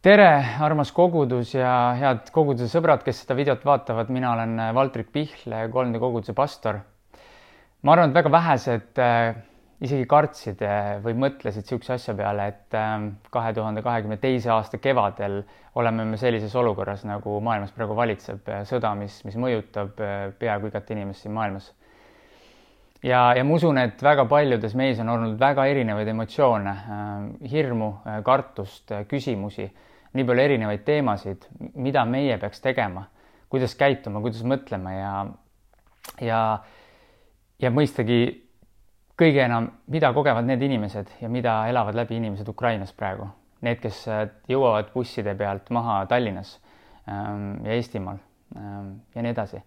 tere, armas kogudus ja head koguduse sõbrad, kes seda videot vaatavad, mina olen Valtrik Pihl, 3D koguduse pastor. ma arvan, et väga vähesed äh, isegi kartsid äh, või mõtlesid niisuguse asja peale, et äh, kahe tuhande kahekümne teise aasta kevadel oleme me sellises olukorras, nagu maailmas praegu valitseb sõda, mis, mis mõjutab peaaegu igat inimest siin maailmas. ja, ja ma usun, et väga paljudes meis on olnud väga erinevaid emotsioone, hirmu, kartust, küsimusi nii palju erinevaid teemasid, mida meie peaks tegema, kuidas käituma, kuidas mõtlema ja, ja, ja mõistagi kõige enam, mida kogevad need inimesed ja mida elavad läbi inimesed Ukrainas praegu. Need, kes jõuavad busside pealt maha Tallinnas ähm, ja Eestimaal ähm, ja nii edasi.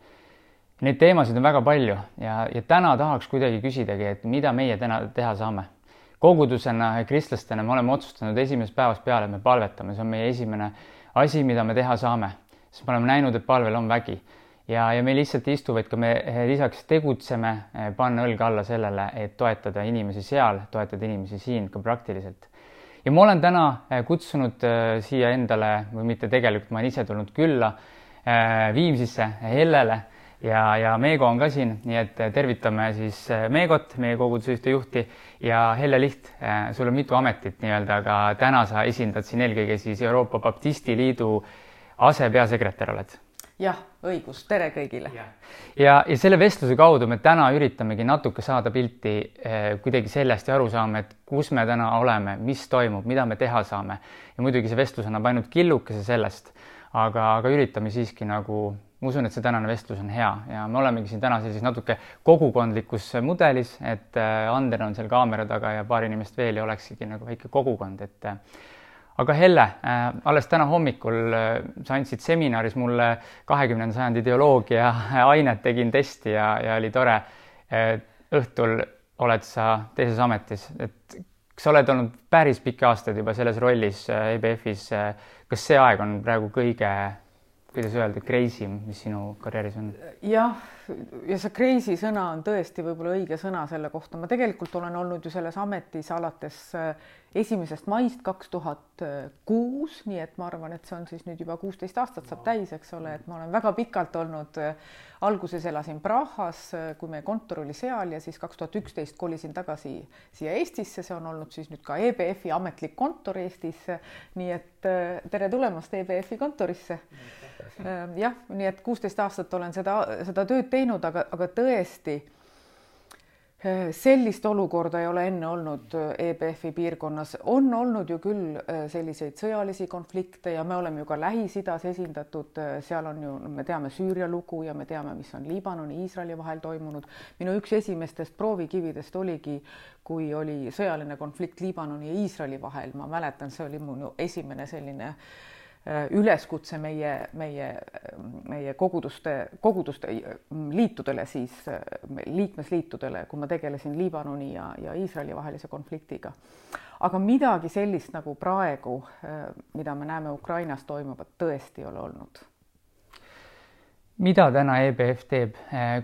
Neid teemasid on väga palju ja, ja täna tahaks kuidagi küsidagi, et mida meie täna teha saame kogudusena ja kristlastena me oleme otsustanud esimesest päevast peale, et me palvetame, see on meie esimene asi, mida me teha saame, sest me oleme näinud, et palvel on vägi. Ja, ja me lihtsalt ei istu, vaid ka me lisaks tegutseme, eh, panna õlga alla sellele, et toetada inimesi seal, toetada inimesi siin ka praktiliselt. ja ma olen täna eh, kutsunud eh, siia endale või mitte tegelikult, ma olen ise tulnud külla Viimsisse Hellele ja, ja Meego on ka siin, nii et tervitame siis äh, Meegot, meie koguduse ühte juhti ja Helle Liht, äh, sul on mitu ametit nii-öelda, aga täna sa esindad siin eelkõige siis Euroopa Baptisti Liidu asepeasekretär oled. jah, õigus, tere kõigile. ja, ja, ja selle vestluse kaudu me täna üritamegi natuke saada pilti kuidagi sellest ja aru saama, et kus me täna oleme, mis toimub, mida me teha saame. ja muidugi see vestlus annab ainult killukese sellest, aga, aga üritame siiski nagu ma usun, et see tänane vestlus on hea ja me olemegi siin täna sellises natuke kogukondlikus mudelis, et äh, Ander on seal kaamera taga ja paar inimest veel ja olekski nagu väike kogukond, et äh, aga Helle, äh, alles täna hommikul sa andsid seminaris mulle kahekümnenda sajandi ideoloogia ainet, tegin testi ja, ja oli tore. õhtul oled sa teises ametis, et sa oled olnud päris pikki aastaid juba selles rollis EBF-is. kas see aeg on praegu kõige kuidas öelda, crazy, mis sinu karjääris on? jah, ja see crazy sõna on tõesti võib-olla õige sõna selle kohta. ma tegelikult olen olnud ju selles ametis alates äh, esimesest maist kaks tuhat kuus, nii et ma arvan, et see on siis nüüd juba kuusteist aastat saab täis, eks ole, et ma olen väga pikalt olnud. Äh, alguses elasin Prahas, äh, kui meie kontor oli seal ja siis kaks tuhat üksteist kolisin tagasi siia Eestisse, see on olnud siis nüüd ka EBF-i ametlik kontor Eestis. nii et tere tulemast EBF-i kontorisse jah, nii et kuusteist aastat olen seda, seda tööd teinud, aga, aga tõesti eh, sellist olukorda ei ole enne olnud eh, EBF-i piirkonnas, on olnud ju küll eh, selliseid sõjalisi konflikte ja me oleme ju ka Lähis-Idas esindatud, seal on ju, me teame Süüria lugu ja me teame, mis on Liibanoni, Iisraeli vahel toimunud. minu üks esimestest proovikividest oligi, kui oli sõjaline konflikt Liibanoni ja Iisraeli vahel, ma mäletan, see oli mu esimene selline Äh, üleskutse meie, meie, meie koguduste, koguduste liitudele siis, äh, liikmesliitudele, kui ma tegelesin Liibanoni ja, ja Iisraeli vahelise konfliktiga. aga midagi sellist nagu praegu, äh, mida me näeme Ukrainas toimuvat, tõesti ei ole olnud. Mida täna EBF teeb,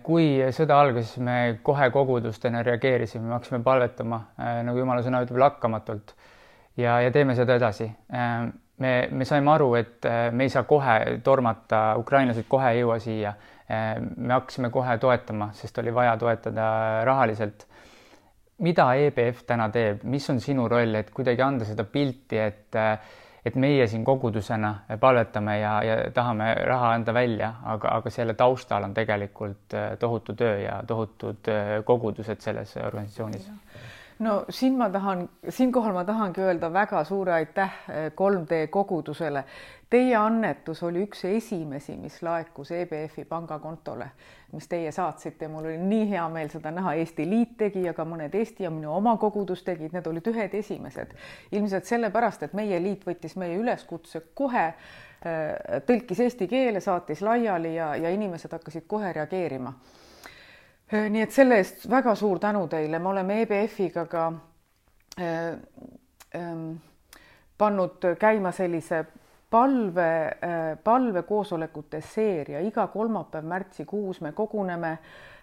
kui sõda algas, me kohe kogudustena reageerisime, me hakkasime palvetama, nagu jumala sõna ütleb, lakkamatult. Ja, ja teeme seda edasi me, me saime aru, et äh, me ei saa kohe tormata, ukrainlased kohe ei jõua siia. Äh, me hakkasime kohe toetama, sest oli vaja toetada rahaliselt. mida EBF täna teeb, mis on sinu roll, et kuidagi anda seda pilti, et äh, et meie siin kogudusena palvetame ja, ja tahame raha anda välja, aga, aga selle taustal on tegelikult tohutu töö ja tohutud kogudused selles organisatsioonis no siin ma tahan, siinkohal ma tahangi öelda väga suure aitäh 3D eh, kogudusele. Teie annetus oli üks esimesi, mis laekus EBF-i pangakontole, mis teie saatsite. mul oli nii hea meel seda näha. Eesti Liit tegi ja ka mõned Eesti ja minu oma kogudus tegid, need olid ühed esimesed. ilmselt sellepärast, et meie liit võttis meie üleskutse kohe eh, tõlkis eesti keele, saatis laiali ja, ja inimesed hakkasid kohe reageerima nii et selle eest väga suur tänu teile, me oleme EBF-iga ka äh, äh, pannud käima sellise palve äh,, palvekoosolekute seeria, iga kolmapäev märtsikuus me koguneme Äh,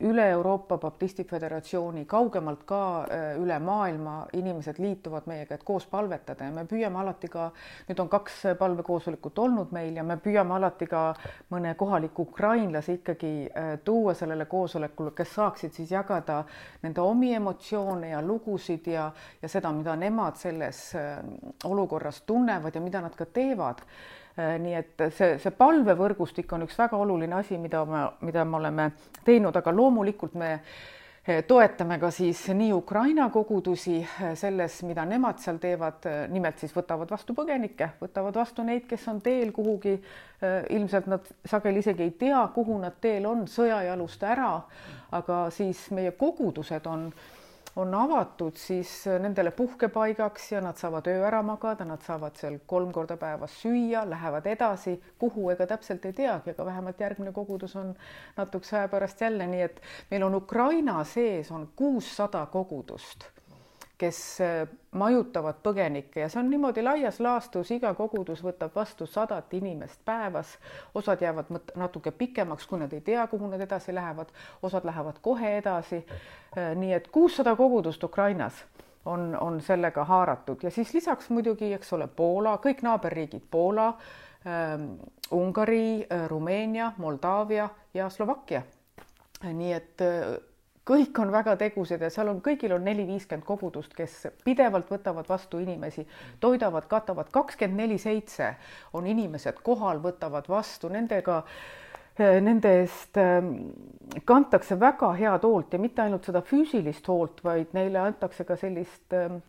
üle Euroopa Baptisti Föderatsiooni, kaugemalt ka äh, üle maailma inimesed liituvad meiega, et koos palvetada. Ja me püüame alati ka, nüüd on kaks palvekoosolekut olnud meil ja me püüame alati ka mõne kohaliku ukrainlase ikkagi äh, tuua sellele koosolekule, kes saaksid siis jagada nende omi emotsioone ja lugusid ja, ja seda, mida nemad selles olukorras tunnevad ja mida nad ka teevad. Äh, nii et see, see palvevõrgustik on üks väga oluline asi, mida me, mida me oleme teinud, aga loomulikult me äh, toetame ka siis nii Ukraina kogudusi äh, selles, mida nemad seal teevad, nimelt siis võtavad vastu põgenikke, võtavad vastu neid, kes on teel kuhugi. ilmselt nad sageli isegi ei tea, kuhu nad teel on, sõjajalust ära, aga siis meie kogudused on on avatud siis nendele puhkepaigaks ja nad saavad öö ära magada, nad saavad seal kolm korda päevas süüa, lähevad edasi, kuhu ega täpselt ei teagi, aga vähemalt järgmine kogudus on natukese aja pärast jälle, nii et meil on Ukraina sees on kuussada kogudust kes äh, majutavad põgenikke ja see on niimoodi laias laastus, iga kogudus võtab vastu sadat inimest päevas, osad jäävad natuke pikemaks, kui nad ei tea, kuhu nad edasi lähevad, osad lähevad kohe edasi. Äh, nii et kuussada kogudust Ukrainas on, on sellega haaratud ja siis lisaks muidugi, eks ole, Poola, kõik naaberriigid, Poola ähm,, Ungari, äh, Rumeenia, Moldaavia ja Slovakkia. nii et kõik on väga tegusad ja seal on, kõigil on neli-viiskümmend kogudust, kes pidevalt võtavad vastu inimesi, toidavad, katavad, kakskümmend neli seitse on inimesed kohal, võtavad vastu, nendega, nende eest ähm, kantakse väga head hoolt ja mitte ainult seda füüsilist hoolt, vaid neile antakse ka sellist Äh,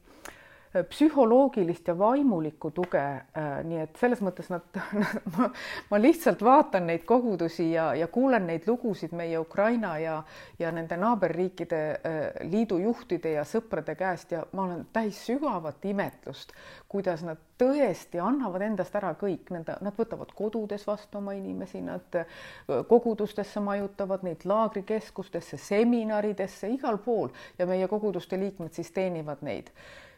psühholoogilist ja vaimulikku tuge. Äh, nii et selles mõttes nad, ma, ma lihtsalt vaatan neid kogudusi ja, ja kuulen neid lugusid meie Ukraina ja, ja nende naaberriikide äh, liidu juhtide ja sõprade käest ja ma olen täis sügavat imetlust, kuidas nad tõesti annavad endast ära kõik, nende, nad võtavad kodudes vastu oma inimesi, nad kogudustesse majutavad neid laagrikeskustesse, seminaridesse, igal pool ja meie koguduste liikmed siis teenivad neid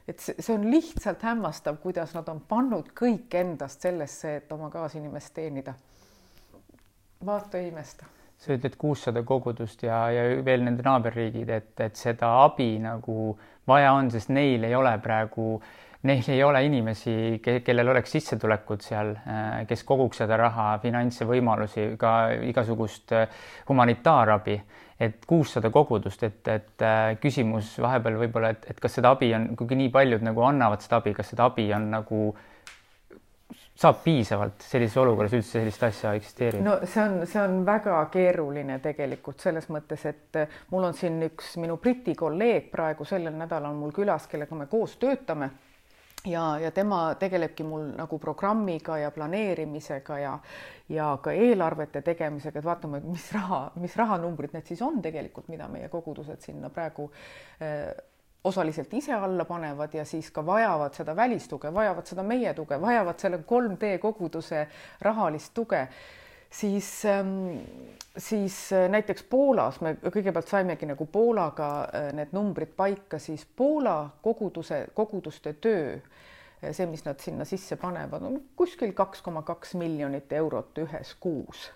et see, see on lihtsalt hämmastav, kuidas nad on pannud kõik endast sellesse, et oma kaasinimest teenida. vaata ja imesta. sa ütled kuussada kogudust ja, ja veel nende naaberriigid, et, et seda abi nagu vaja on, sest neil ei ole praegu neil ei ole inimesi, kellel oleks sissetulekud seal, kes koguks seda raha, finantse, võimalusi, ka igasugust humanitaarabi et kuussada kogudust, et, et äh, küsimus vahepeal võib-olla, et, et kas seda abi on, kuigi nii paljud nagu annavad seda abi, kas seda abi on nagu saab piisavalt sellises olukorras üldse sellist asja eksisteerib? no see on, see on väga keeruline tegelikult selles mõttes, et äh, mul on siin üks minu Briti kolleeg praegu sellel nädalal mul külas, kellega me koos töötame ja, ja tema tegelebki mul nagu programmiga ja planeerimisega ja, ja ka eelarvete tegemisega, et vaatame, mis raha, mis rahanumbrid need siis on tegelikult, mida meie kogudused sinna praegu eh, osaliselt ise alla panevad ja siis ka vajavad seda välistuge, vajavad seda meie tuge, vajavad selle 3D koguduse rahalist tuge siis, ähm, siis äh, näiteks Poolas me kõigepealt saimegi nagu Poolaga äh, need numbrid paika, siis Poola koguduse, koguduste töö, äh, see, mis nad sinna sisse panevad, on kuskil kaks koma kaks miljonit eurot ühes kuus.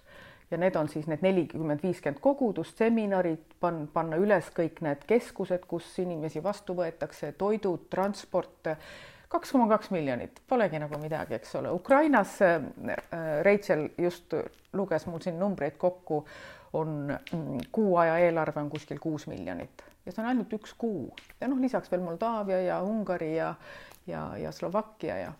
Ja need on siis need nelikümmend, viiskümmend kogudust, seminarid, pan-, panna üles kõik need keskused, kus inimesi vastu võetakse, toidud, transport kaks koma kaks miljonit, polegi nagu midagi, eks ole. Ukrainas äh, Rachel just luges mul siin numbreid kokku, on mm, kuu aja eelarve on kuskil kuus miljonit ja see on ainult üks kuu ja noh, lisaks veel Moldaavia ja Ungari ja ja, ja Slovakkia ja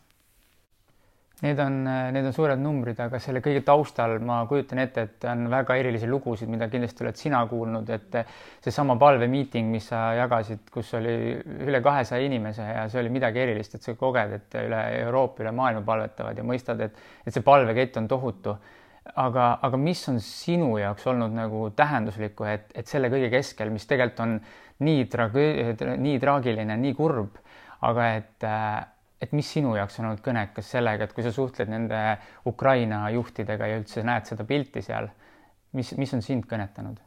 Need on, need on suured numbrid, aga selle kõige taustal ma kujutan ette, et on väga erilisi lugusid, mida kindlasti oled sina kuulnud, et seesama palvemiiting, mis sa jagasid, kus oli üle kahesaja inimese ja see oli midagi erilist, et sa koged, et üle Euroopa, üle maailma palvetavad ja mõistad, et, et see palvekett on tohutu. aga, aga mis on sinu jaoks olnud nagu tähenduslikku, et, et selle kõige keskel, mis tegelikult on nii tragöö-, nii traagiline, nii kurb, aga et et mis sinu jaoks on olnud kõnekas sellega, et kui sa suhtled nende Ukraina juhtidega ja üldse näed seda pilti seal, mis, mis on sind kõnetanud?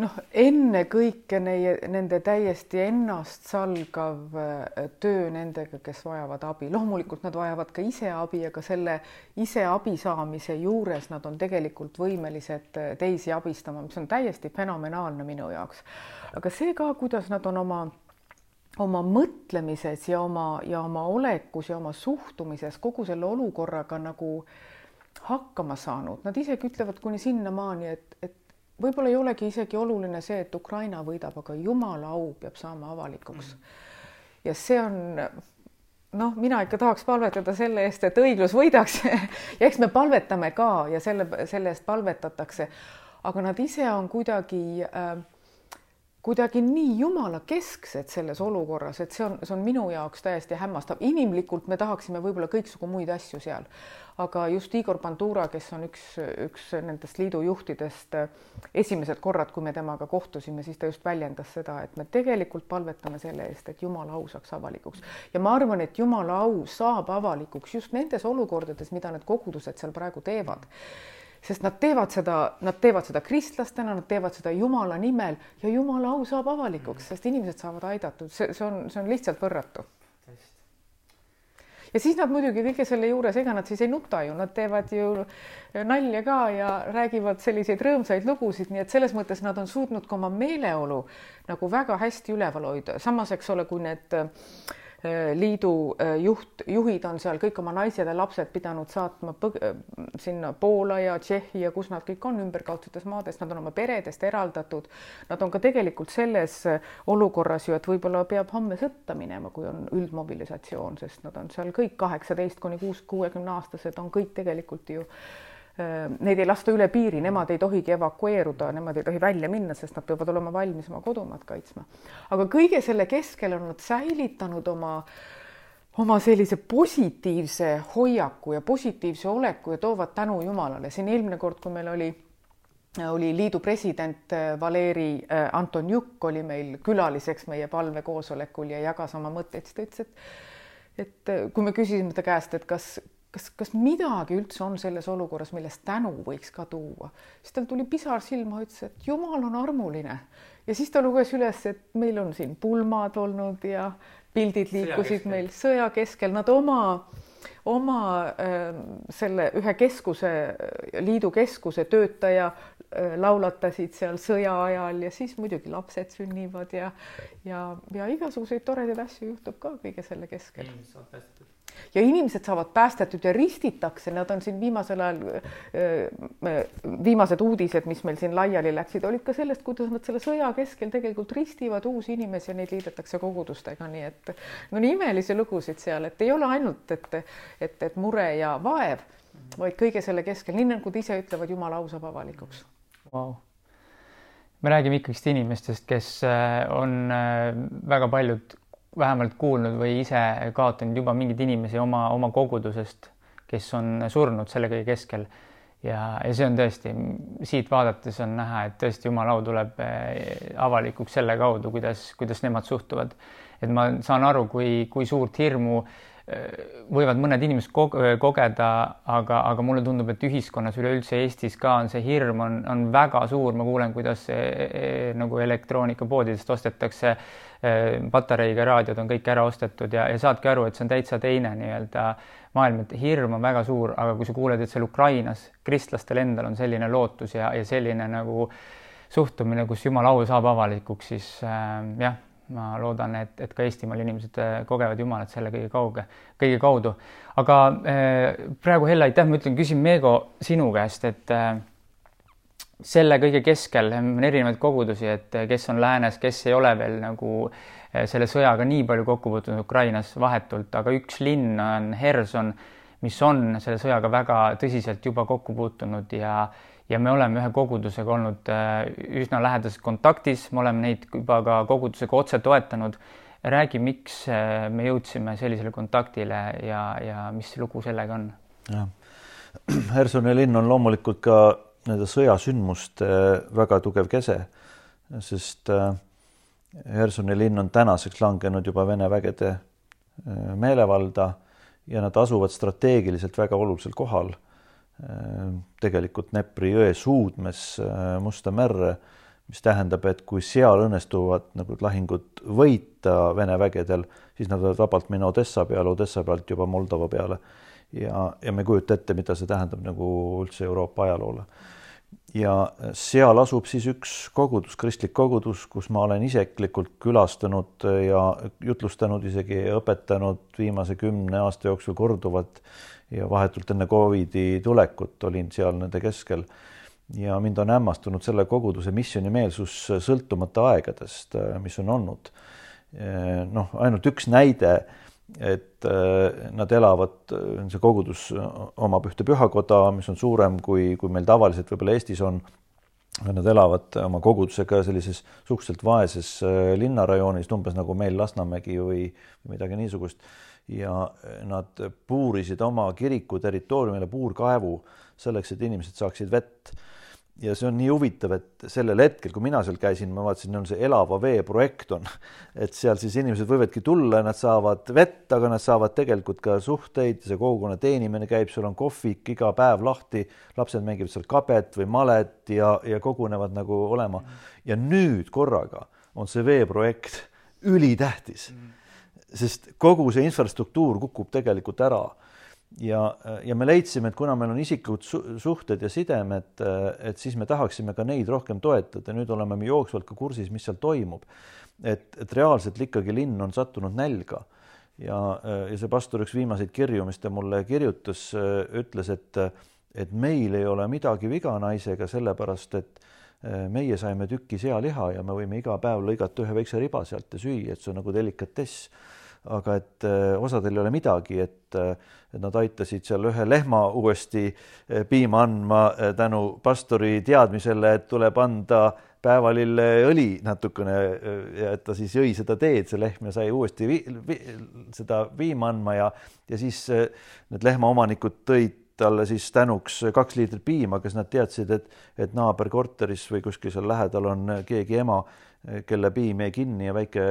noh, ennekõike neie, nende täiesti ennastsalgav äh, töö nendega, kes vajavad abi, loomulikult nad vajavad ka ise abi, aga selle ise abi saamise juures nad on tegelikult võimelised äh, teisi abistama, mis on täiesti fenomenaalne minu jaoks. aga see ka, kuidas nad on oma oma mõtlemises ja oma ja oma olekus ja oma suhtumises kogu selle olukorraga nagu hakkama saanud, nad isegi ütlevad kuni sinnamaani, et, et võib-olla ei olegi isegi oluline see, et Ukraina võidab, aga jumala au peab saama avalikuks mm. -hmm. ja see on noh, mina ikka tahaks palvetada selle eest, et õiglus võidaks ja eks me palvetame ka ja selle, selle eest palvetatakse. aga nad ise on kuidagi äh, kuidagi nii jumala kesksed selles olukorras, et see on, see on minu jaoks täiesti hämmastav. inimlikult me tahaksime võib-olla kõiksugu muid asju seal, aga just Igor Bandura, kes on üks, üks nendest liidu juhtidest, esimesed korrad, kui me temaga kohtusime, siis ta just väljendas seda, et me tegelikult palvetame selle eest, et Jumala au saaks avalikuks ja ma arvan, et Jumala au saab avalikuks just nendes olukordades, mida need kogudused seal praegu teevad sest nad teevad seda, nad teevad seda kristlastena, nad teevad seda Jumala nimel ja Jumala au saab avalikuks, sest inimesed saavad aidatud, see, see on, see on lihtsalt võrratu. ja siis nad muidugi kõige selle juures, ega nad siis ei nuta ju, nad teevad ju nalja ka ja räägivad selliseid rõõmsaid lugusid, nii et selles mõttes nad on suutnud ka oma meeleolu nagu väga hästi üleval hoida, samas eks ole, kui need äh, Äh, liidu äh, juht, juhid on seal kõik oma naised ja lapsed pidanud saatma põg, äh, sinna Poola ja Tšehhi ja kus nad kõik on ümberkaudsetes maades, nad on oma peredest eraldatud. Nad on ka tegelikult selles olukorras ju, et võib-olla peab homme sõtta minema, kui on üldmobilisatsioon, sest nad on seal kõik kaheksateist kuni kuus, kuuekümne aastased on kõik tegelikult ju Äh, neid ei lasta üle piiri, nemad ei tohigi evakueeruda, nemad ei tohi välja minna, sest nad peavad olema valmis oma kodumaad kaitsma. aga kõige selle keskel on nad säilitanud oma, oma sellise positiivse hoiaku ja positiivse oleku ja toovad tänu Jumalale. siin eelmine kord, kui meil oli oli liidu president äh, Valeri äh, Antonjuk oli meil külaliseks meie palvekoosolekul ja jagas oma mõtteid, siis ta ütles, et et kui me küsisime ta käest, et kas, kas, kas midagi üldse on selles olukorras, millest tänu võiks ka tuua, siis tal tuli pisar silma, ütles, et jumal on armuline. Ja siis ta luges üles, et meil on siin pulmad olnud ja pildid liikusid sõja meil sõja keskel, nad oma, oma äh, selle ühe keskuse, liidu keskuse töötaja äh, laulatasid seal sõja ajal ja siis muidugi lapsed sünnivad ja, ja, ja igasuguseid toredaid asju juhtub ka kõige selle keskel. päästetud ja inimesed saavad päästetud ja ristitakse, nad on siin viimasel ajal, viimased uudised, mis meil siin laiali läksid, olid ka sellest, kuidas nad selle sõja keskel tegelikult ristivad uusi inimesi ja neid liidetakse kogudustega, nii et no nii imelisi lugusid seal, et ei ole ainult, et, et, et mure ja vaev, vaid kõige selle keskel, nii nagu ise ütlevad, Jumala au saab avalikuks. Wow me räägime ikkagist inimestest, kes on väga paljud vähemalt kuulnud või ise kaotanud juba mingeid inimesi oma, oma kogudusest, kes on surnud selle kõige keskel. ja, ja see on tõesti, siit vaadates on näha, et tõesti Jumala au tuleb eh, avalikuks selle kaudu, kuidas, kuidas nemad suhtuvad. et ma saan aru, kui, kui suurt hirmu eh, võivad mõned inimesed kogeda, aga, aga mulle tundub, et ühiskonnas üleüldse Eestis ka on see hirm on, on väga suur, ma kuulen, kuidas e, nagu elektroonikapoodidest ostetakse Äh, patareiga raadiod on kõik ära ostetud ja, ja saadki aru, et see on täitsa teine nii-öelda maailm, et hirm on väga suur, aga kui sa kuuled, et seal Ukrainas kristlastel endal on selline lootus ja, ja selline nagu suhtumine, kus Jumala au saab avalikuks, siis äh, jah, ma loodan, et, et ka Eestimaal inimesed äh, kogevad Jumalat selle kõige kauge, kõige kaudu. aga äh, praegu Hella, aitäh, ma ütlen, küsin Meego sinu käest, et äh, selle kõige keskel on erinevaid kogudusi, et kes on läänes, kes ei ole veel nagu eh, selle sõjaga nii palju kokku puutunud Ukrainas vahetult, aga üks linn on Herson, mis on selle sõjaga väga tõsiselt juba kokku puutunud ja ja me oleme ühe kogudusega olnud eh, üsna lähedases kontaktis, me oleme neid juba ka kogudusega otse toetanud. räägi, miks eh, me jõudsime sellisele kontaktile ja, ja mis lugu sellega on? jah, Hersoni linn on loomulikult ka nende sõjasündmuste väga tugev kese, sest Hersoni äh, linn on tänaseks langenud juba Vene vägede äh, meelevalda ja nad asuvad strateegiliselt väga olulisel kohal. Äh, tegelikult Dnepri jõe suudmes Musta merre, mis tähendab, et kui seal õnnestuvad nagu lahingud võita Vene vägedel, siis nad võivad vabalt minna Odessa peale, Odessa pealt juba Moldova peale. ja, ja me ei kujuta ette, mida see tähendab nagu üldse Euroopa ajaloole. ja seal asub siis üks kogudus, kristlik kogudus, kus ma olen isiklikult külastanud ja jutlustanud, isegi õpetanud viimase kümne aasta jooksul korduvalt ja vahetult enne Covidi tulekut olin seal nende keskel ja mind on hämmastunud selle koguduse missioonimeelsus sõltumata aegadest, mis on olnud. noh, ainult üks näide, et nad elavad, see kogudus omab ühte pühakoda, mis on suurem kui, kui meil tavaliselt võib-olla Eestis on. Nad elavad oma kogudusega sellises suhteliselt vaeses linnarajoonis, umbes nagu meil Lasnamägi või midagi niisugust. ja nad puurisid oma kiriku territooriumile puurkaevu selleks, et inimesed saaksid vett ja see on nii huvitav, et sellel hetkel, kui mina seal käisin, ma vaatasin, on see elava vee projekt on, et seal siis inimesed võivadki tulla, nad saavad vett, aga nad saavad tegelikult ka suhteid, see kogukonna teenimine käib, sul on kohvik iga päev lahti, lapsed mängivad seal kabet või malet ja, ja kogunevad nagu olema. ja nüüd korraga on see veeprojekt ülitähtis, sest kogu see infrastruktuur kukub tegelikult ära ja, ja me leidsime, et kuna meil on isiklikud suhted ja sidemed, et siis me tahaksime ka neid rohkem toetada, nüüd oleme me jooksvalt ka kursis, mis seal toimub. et, et reaalselt ikkagi linn on sattunud nälga. Ja, ja see pastor üks viimaseid kirju, mis ta mulle kirjutas, ütles, et, et meil ei ole midagi viga naisega, sellepärast et meie saime tüki sealiha ja me võime iga päev lõigata ühe väikse riba sealt ja süüa, et see on nagu delikatess aga et äh, osadel ei ole midagi, et, et nad aitasid seal ühe lehma uuesti äh, piima andma tänu pastori teadmisele, et tuleb anda päevalilleõli natukene ja et ta siis jõi seda teed, see lehm ja sai uuesti vi, vi, seda piima andma ja, ja siis need lehmaomanikud tõid talle siis tänuks kaks liitrit piima, kes nad teadsid, et, et naaberkorteris või kuskil seal lähedal on keegi ema, kelle piim jäi kinni ja väike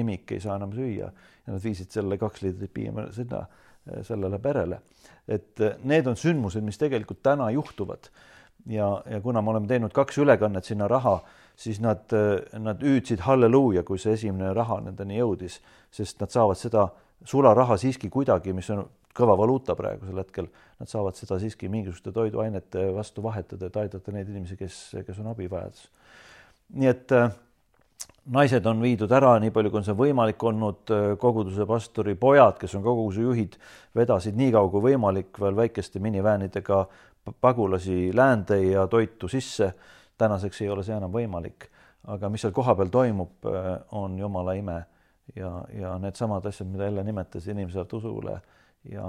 imik ei saa enam süüa ja nad viisid selle kaks liitrit piima sinna sellele perele. et eh, need on sündmused, mis tegelikult täna juhtuvad ja, ja kuna me oleme teinud kaks ülekannet sinna raha, siis nad, eh, nad hüüdsid halleluuja, kui see esimene raha nendeni jõudis, sest nad saavad seda sularaha siiski kuidagi, mis on kõva valuuta praegusel hetkel, nad saavad seda siiski mingisuguste toiduainete vastu vahetada, et aidata neid inimesi, kes, kes on abivajadus. nii et äh, naised on viidud ära, nii palju, kui on see võimalik olnud, koguduse pastori pojad, kes on koguduse juhid, vedasid nii kaua kui võimalik veel väikeste miniväänidega pagulasi läände ja toitu sisse. tänaseks ei ole see enam võimalik, aga mis seal kohapeal toimub, on jumala ime. Ja, ja needsamad asjad, mida Elle nimetas, inimesed usule ja,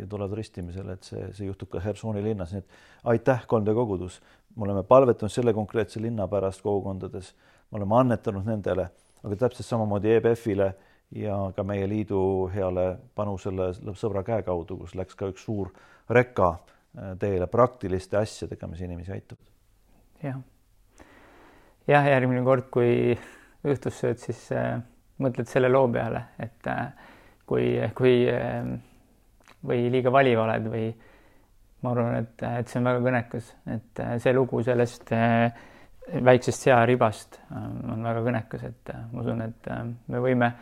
ja tulevad ristimisele, et see, see juhtub ka Hersoni linnas, nii et aitäh, 3D kogudus, me oleme palvetanud selle konkreetse linna pärast kogukondades me oleme annetanud nendele, aga täpselt samamoodi EBF-ile ja ka meie liidu heale panusele sõbra käe kaudu, kus läks ka üks suur reka äh, teele praktiliste asjadega, mis inimesi aitab. jah, jah, järgmine kord, kui õhtus sööd, siis äh, mõtled selle loo peale, et äh, kui, kui äh, või liiga valiv oled või ma arvan, et, et see on väga kõnekas, et äh, see lugu sellest äh, väiksest searibast äh, on väga kõnekas, et äh, ma usun, et äh, me võime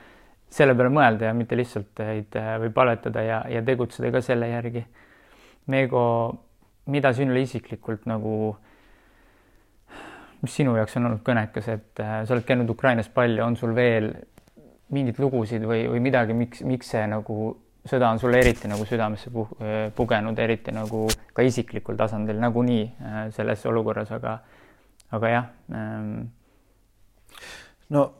selle peale mõelda ja mitte lihtsalt teid või palvetada ja, ja tegutseda ka selle järgi. Meego, mida sinule isiklikult nagu, mis sinu jaoks on olnud kõnekas, et sa oled käinud Ukrainas palju, on sul veel mingeid lugusid või, või midagi, miks, miks see nagu sõda on sulle eriti nagu südamesse pugenud, eriti nagu ka isiklikul tasandil nagunii selles olukorras, aga aga jah ähm.... no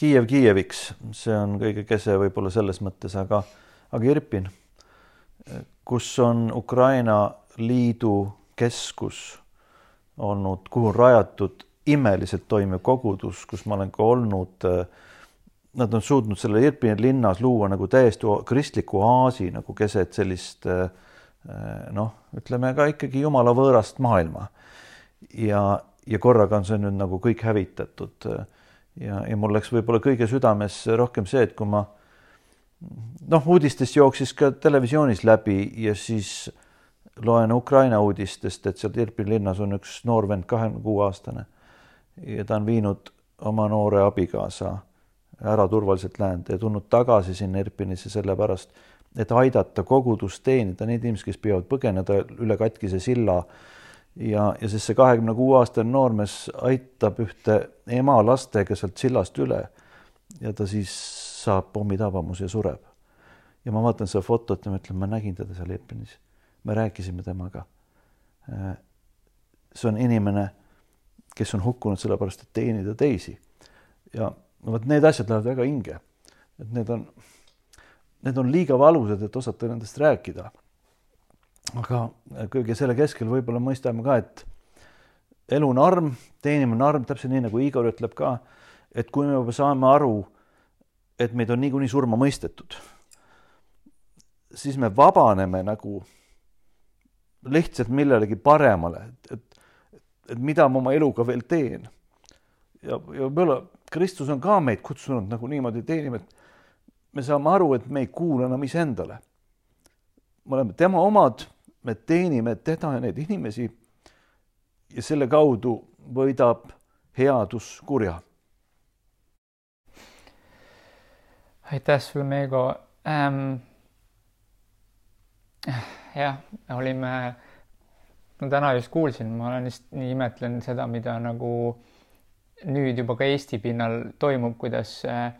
Kiiev Kiieviks, see on kõige kese võib-olla selles mõttes, aga, aga Irpin, kus on Ukraina liidu keskus olnud, kuhu on rajatud imeliselt toimiv kogudus, kus ma olen ka olnud. Nad on suutnud selle Irpini linnas luua nagu täiesti kristliku oaasi nagu keset sellist noh, ütleme ka ikkagi jumala võõrast maailma ja, ja korraga on see nüüd nagu kõik hävitatud. ja, ja mul läks võib-olla kõige südamesse rohkem see, et kui ma noh, uudistest jooksis ka televisioonis läbi ja siis loen Ukraina uudistest, et seal Irpin linnas on üks noor vend, kahekümne kuue aastane, ja ta on viinud oma noore abikaasa ära turvaliselt läände ja tulnud tagasi sinna Irpinisse sellepärast, et aidata kogudust teenida neid inimesi, kes püüavad põgeneda üle katkise silla. Ja, ja siis see kahekümne kuue aastane noormees aitab ühte ema lastega sealt sillast üle ja ta siis saab pommitabamuse ja sureb. ja ma vaatan seda fotot ja ma ütlen, ma nägin teda seal Irpinis, me rääkisime temaga. see on inimene, kes on hukkunud sellepärast, et teenida teisi ja no vot need asjad lähevad väga hinge. et need on, need on liiga valusad, et osata nendest rääkida. Aga kõige selle keskel võib-olla mõistame ka, et elu on arm, teenimine on arm, täpselt nii nagu Igor ütleb ka, et kui me juba saame aru, et meid on niikuinii surma mõistetud, siis me vabaneme nagu lihtsalt millelegi paremale, et, et, et mida ma oma eluga veel teen. ja, ja võib-olla Kristus on ka meid kutsunud nagu niimoodi teenima, et me saame aru, et me ei kuulu enam iseendale. me oleme tema omad, me teenime teda ja neid inimesi. ja selle kaudu võidab headus kurja. aitäh sulle, Meego ähm,. jah, olime, no täna just kuulsin, ma olen just nii imetlen seda, mida nagu nüüd juba ka Eesti pinnal toimub, kuidas äh,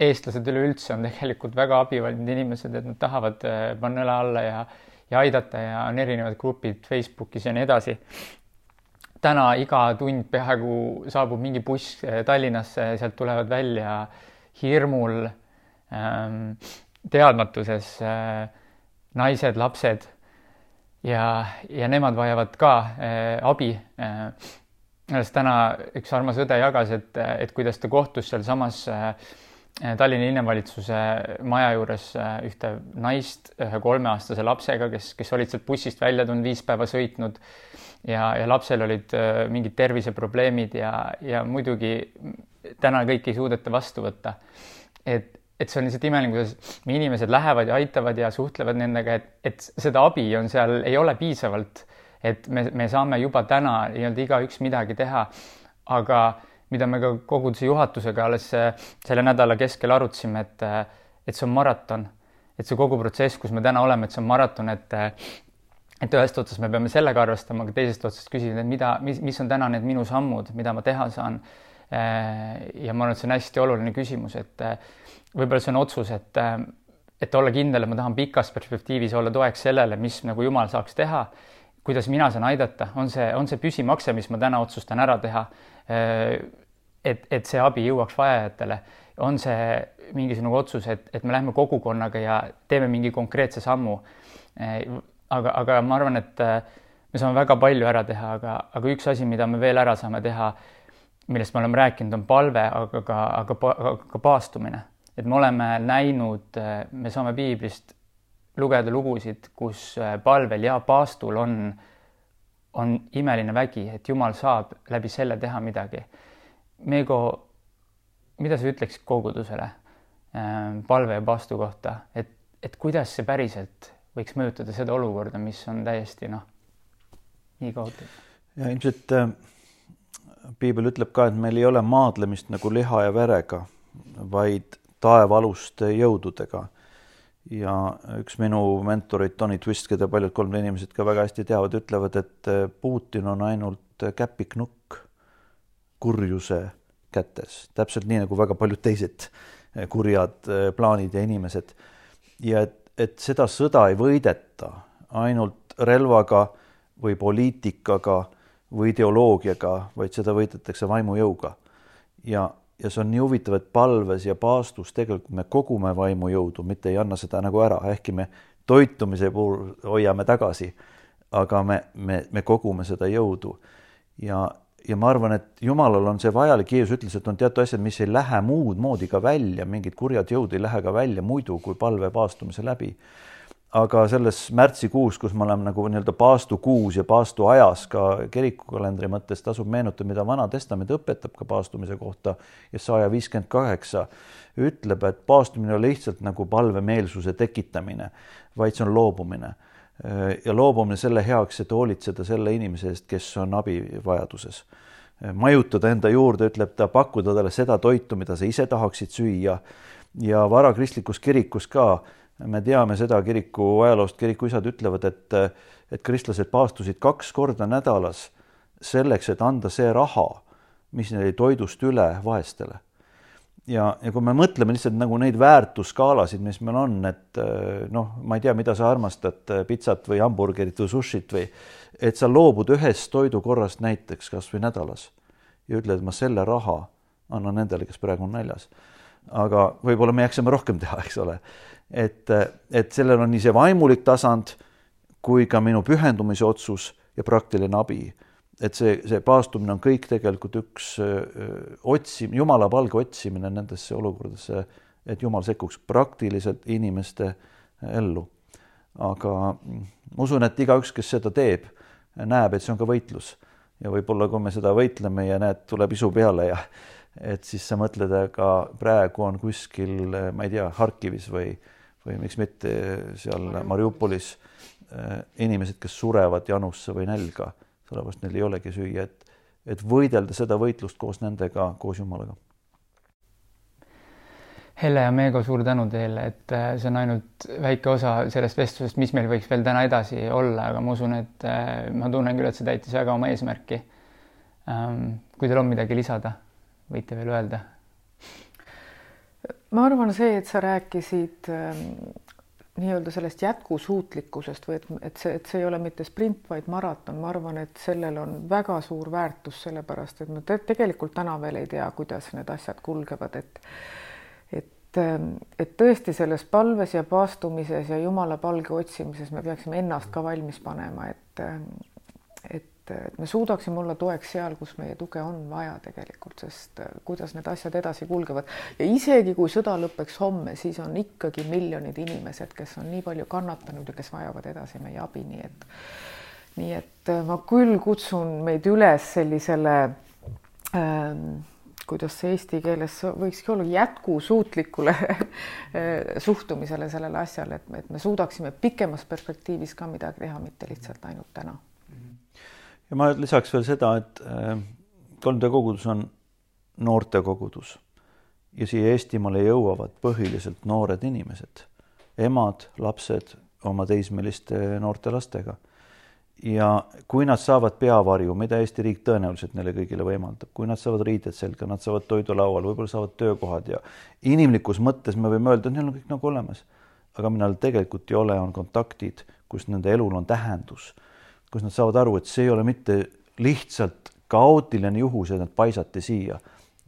eestlased üleüldse on tegelikult väga abivalmid inimesed, et nad tahavad äh, panna õla alla ja, ja aidata ja on erinevad grupid Facebookis ja nii edasi. täna iga tund peaaegu saabub mingi buss äh, Tallinnasse, sealt tulevad välja hirmul ähm,, teadmatuses äh, naised, lapsed ja, ja nemad vajavad ka äh, abi äh, alles täna üks armas õde jagas, et, et kuidas ta kohtus sealsamas äh, Tallinna linnavalitsuse maja juures äh, ühte naist ühe kolmeaastase lapsega, kes, kes olid sealt bussist välja tulnud, viis päeva sõitnud ja, ja lapsel olid äh, mingid terviseprobleemid ja, ja muidugi täna kõiki ei suudeta vastu võtta. et, et see on lihtsalt imeline, kuidas inimesed lähevad ja aitavad ja suhtlevad nendega, et, et seda abi on seal, ei ole piisavalt et me, me saame juba täna nii-öelda igaüks midagi teha. aga mida me ka koguduse juhatusega alles selle nädala keskel arutasime, et, et see on maraton, et see kogu protsess, kus me täna oleme, et see on maraton, et et ühest otsast me peame sellega arvestama, aga teisest otsast küsida, et mida, mis, mis on täna need minu sammud, mida ma teha saan. ja ma arvan, et see on hästi oluline küsimus, et võib-olla see on otsus, et et olla kindel, et ma tahan pikas perspektiivis olla toeks sellele, mis nagu Jumal saaks teha kuidas mina saan aidata, on see, on see püsimakse, mis ma täna otsustan ära teha. Et, et see abi jõuaks vajajatele, on see mingisugune otsus, et, et me lähme kogukonnaga ja teeme mingi konkreetse sammu. aga, aga ma arvan, et me saame väga palju ära teha, aga, aga üks asi, mida me veel ära saame teha, millest me oleme rääkinud, on palve, aga ka, aga, aga ka paastumine. et me oleme näinud, me saame piiblist lugeda lugusid, kus äh, palvel ja paastul on, on imeline vägi, et Jumal saab läbi selle teha midagi. Meego, mida sa ütleksid kogudusele äh, palve ja paastu kohta, et, et kuidas see päriselt võiks mõjutada seda olukorda, mis on täiesti noh, nii kohutav? ja ilmselt äh, piibel ütleb ka, et meil ei ole maadlemist nagu liha ja verega, vaid taevaaluste jõududega. Ja üks minu mentoreid, Tony Twist, keda paljud kolm inimesed ka väga hästi teavad, ütlevad, et eh, Putin on ainult käpiknukk kurjuse kätes, täpselt nii nagu väga paljud teised eh, kurjad eh, plaanid ja inimesed. ja et, et seda sõda ei võideta ainult relvaga või poliitikaga või ideoloogiaga, vaid seda võidetakse vaimujõuga. ja ja see on nii huvitav, et palves ja paastus tegelikult me kogume vaimujõudu, mitte ei anna seda nagu ära, ehkki me toitumise puhul hoiame tagasi. aga me, me, me kogume seda jõudu ja, ja ma arvan, et Jumalal on see vajalik, Jeesus ütles, et on teatud asjad, mis ei lähe muud moodi ka välja, mingid kurjad jõud ei lähe ka välja muidu kui palve paastumise läbi aga selles märtsikuus, kus me oleme nagu nii-öelda paastukuus ja paastuajas ka kirikukalendri mõttes tasub meenutada, mida Vana Testament õpetab ka paastumise kohta ja saja viiskümmend kaheksa ütleb, et paastumine ei ole lihtsalt nagu palvemeelsuse tekitamine, vaid see on loobumine. Ja loobumine selle heaks, et hoolitseda selle inimese eest, kes on abivajaduses. majutada enda juurde, ütleb ta, pakkuda talle seda toitu, mida sa ise tahaksid süüa. ja varakristlikus kirikus ka me teame seda kiriku ajaloost, kirikuisad ütlevad, et, et kristlased paastusid kaks korda nädalas selleks, et anda see raha, mis neil toidust üle vaestele. Ja, ja kui me mõtleme lihtsalt nagu neid väärtusskaalasid, mis meil on, et noh, ma ei tea, mida sa armastad, pitsat või hamburgerit või sushit või et sa loobud ühest toidukorrast näiteks kasvõi nädalas ja ütled, ma selle raha annan nendele, kes praegu on näljas. aga võib-olla me jaksame rohkem teha, eks ole. et, et sellel on nii see vaimulik tasand kui ka minu pühendumise otsus ja praktiline abi. Et see, see paastumine on kõik tegelikult üks otsim-, jumala palge otsimine nendesse olukordadesse, et jumal sekkuks praktiliselt inimeste ellu. aga ma usun, et igaüks, kes seda teeb näeb, et see on ka võitlus ja võib-olla kui me seda võitleme ja näed, tuleb isu peale ja et siis sa mõtled, aga praegu on kuskil, ma ei tea, Harkivis või, või miks mitte seal Mariupolis äh, inimesed, kes surevad janusse või nälga, sellepärast neil ei olegi süüa, et, et võidelda seda võitlust koos nendega, koos Jumalaga Helle ja Meego, suur tänu teile, et äh, see on ainult väike osa sellest vestlusest, mis meil võiks veel täna edasi olla, aga ma usun, et äh, ma tunnen küll, et see täitis väga oma eesmärki. Ähm, kui teil on midagi lisada, võite veel öelda. ma arvan, see, et sa rääkisid ähm, nii-öelda sellest jätkusuutlikkusest või et, et see, et see ei ole mitte sprint, vaid maraton, ma arvan, et sellel on väga suur väärtus, sellepärast et me te tegelikult täna veel ei tea, kuidas need asjad kulgevad, et et tõesti selles palves ja paastumises ja Jumala palge otsimises me peaksime ennast ka valmis panema, et et, et me suudaksime olla toeks seal, kus meie tuge on vaja tegelikult, sest kuidas need asjad edasi kulgevad ja isegi kui sõda lõpeks homme, siis on ikkagi miljonid inimesed, kes on nii palju kannatanud ja kes vajavad edasi meie abi, nii et nii et ma küll kutsun meid üles sellisele ähm, kuidas see eesti keeles võikski olla jätkusuutlikule suhtumisele sellele asjale, et et me suudaksime pikemas perspektiivis ka midagi teha, mitte lihtsalt ainult täna. Ja ma lisaks veel seda, et 3D äh, kogudus on noortekogudus ja siia Eestimaale jõuavad põhiliselt noored inimesed, emad, lapsed oma teismeliste noorte lastega. Ja kui nad saavad peavarju, mida Eesti riik tõenäoliselt neile kõigile võimaldab, kui nad saavad riided selga, nad saavad toidu laual, võib-olla saavad töökohad ja inimlikus mõttes me võime öelda, et neil on kõik nagu olemas. aga millal tegelikult ei ole, on kontaktid, kus nende elul on tähendus, kus nad saavad aru, et see ei ole mitte lihtsalt kaootiline juhus, et nad paisati siia,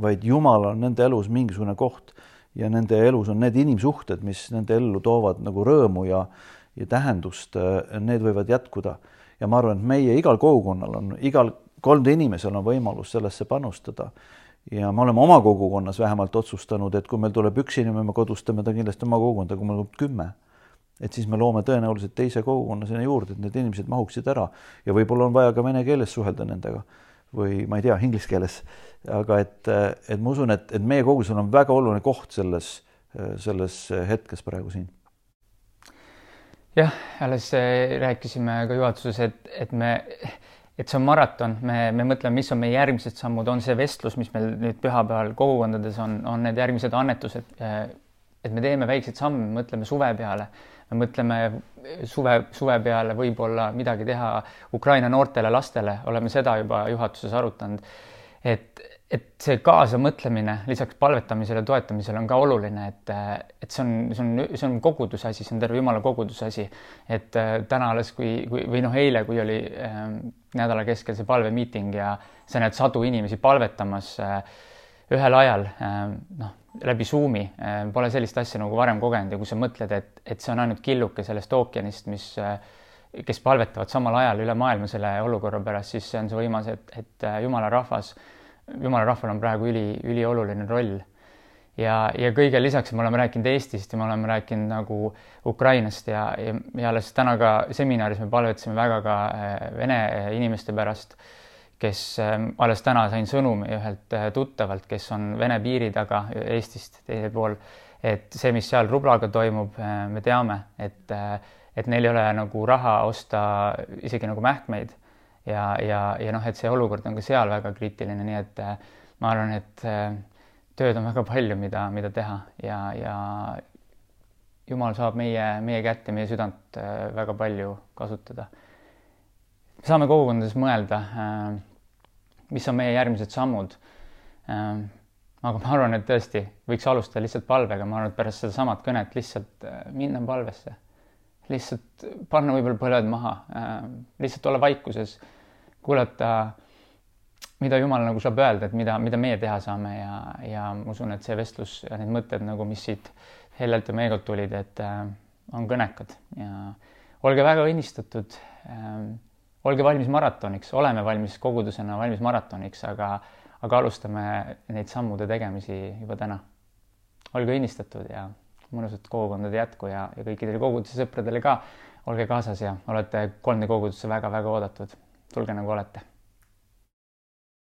vaid Jumal on nende elus mingisugune koht ja nende elus on need inimsuhted, mis nende ellu toovad nagu rõõmu ja, ja tähendust, need võivad jätkuda ja ma arvan, et meie igal kogukonnal on, igal 3D inimesel on võimalus sellesse panustada. ja me oleme oma kogukonnas vähemalt otsustanud, et kui meil tuleb üks inimene, me kodustame ta kindlasti oma kogukonda, kui meil tuleb kümme, et siis me loome tõenäoliselt teise kogukonna sinna juurde, et need inimesed mahuksid ära. Ja võib-olla on vaja ka vene keeles suhelda nendega. Või ma ei tea, inglise keeles, aga et, et ma usun, et, et meie kogudusel on väga oluline koht selles, selles hetkes praegu siin. Jah, alles äh, rääkisime ka juhatuses, et, et me, et see on maraton, me, me mõtleme, mis on meie järgmised sammud, on see vestlus, mis meil nüüd pühapäeval kogukondades on, on need järgmised annetused. Äh, et me teeme väikseid samme, mõtleme suve peale, me mõtleme suve, suve peale võib-olla midagi teha Ukraina noortele lastele, oleme seda juba juhatuses arutanud. et, et see kaasamõtlemine lisaks palvetamisele, toetamisele on ka oluline, et, et see on, see on, see on koguduse asi, see on terve jumala koguduse asi. et äh, täna alles, kui, kui või noh, eile, kui oli äh, nädala keskel see palvemiiting ja sa näed sadu inimesi palvetamas äh, ühel ajal äh, noh, läbi Zoomi äh, pole sellist asja nagu varem kogenud ja kui sa mõtled, et, et see on ainult killuke sellest ookeanist, mis äh, kes palvetavad samal ajal üle maailma selle olukorra pärast, siis see on see võimas, et, et äh, jumala rahvas jumala rahval on praegu üli, ülioluline roll. ja, ja kõige lisaks me oleme rääkinud Eestist ja me oleme rääkinud nagu Ukrainast ja, ja, ja alles täna ka seminaris me palvetasime väga ka vene inimeste pärast, kes äh, alles täna sain sõnumi ühelt äh, tuttavalt, kes on Vene piiri taga Eestist teisel pool, et see, mis seal rublaga toimub, me teame, et, et neil ei ole nagu raha osta isegi nagu mähkmeid ja, ja, ja noh, et see olukord on ka seal väga kriitiline, nii et äh, ma arvan, et äh, tööd on väga palju, mida, mida teha ja, ja jumal saab meie, meie kätt ja meie südant äh, väga palju kasutada. Me saame kogukondades mõelda, mis on meie järgmised sammud. aga ma arvan, et tõesti võiks alustada lihtsalt palvega, ma arvan, et pärast sedasamat kõnet lihtsalt minna palvesse lihtsalt panna võib-olla põled maha, lihtsalt olla vaikuses kuulata, mida Jumal nagu saab öelda, et mida, mida meie teha saame ja, ja ma usun, et see vestlus ja need mõtted nagu, mis siit Hellelt ja Meegolt tulid, et äh, on kõnekad ja olge väga õnnistatud äh,. Olge valmis maratoniks, oleme valmis kogudusena valmis maratoniks, aga, aga alustame neid sammude tegemisi juba täna. olge õnnistatud ja mõnusat kogukondade jätku ja, ja kõikidele koguduse sõpradele ka. Olge kaasas ja olete kolmne kogudusse väga-väga oodatud. Tulge nagu olete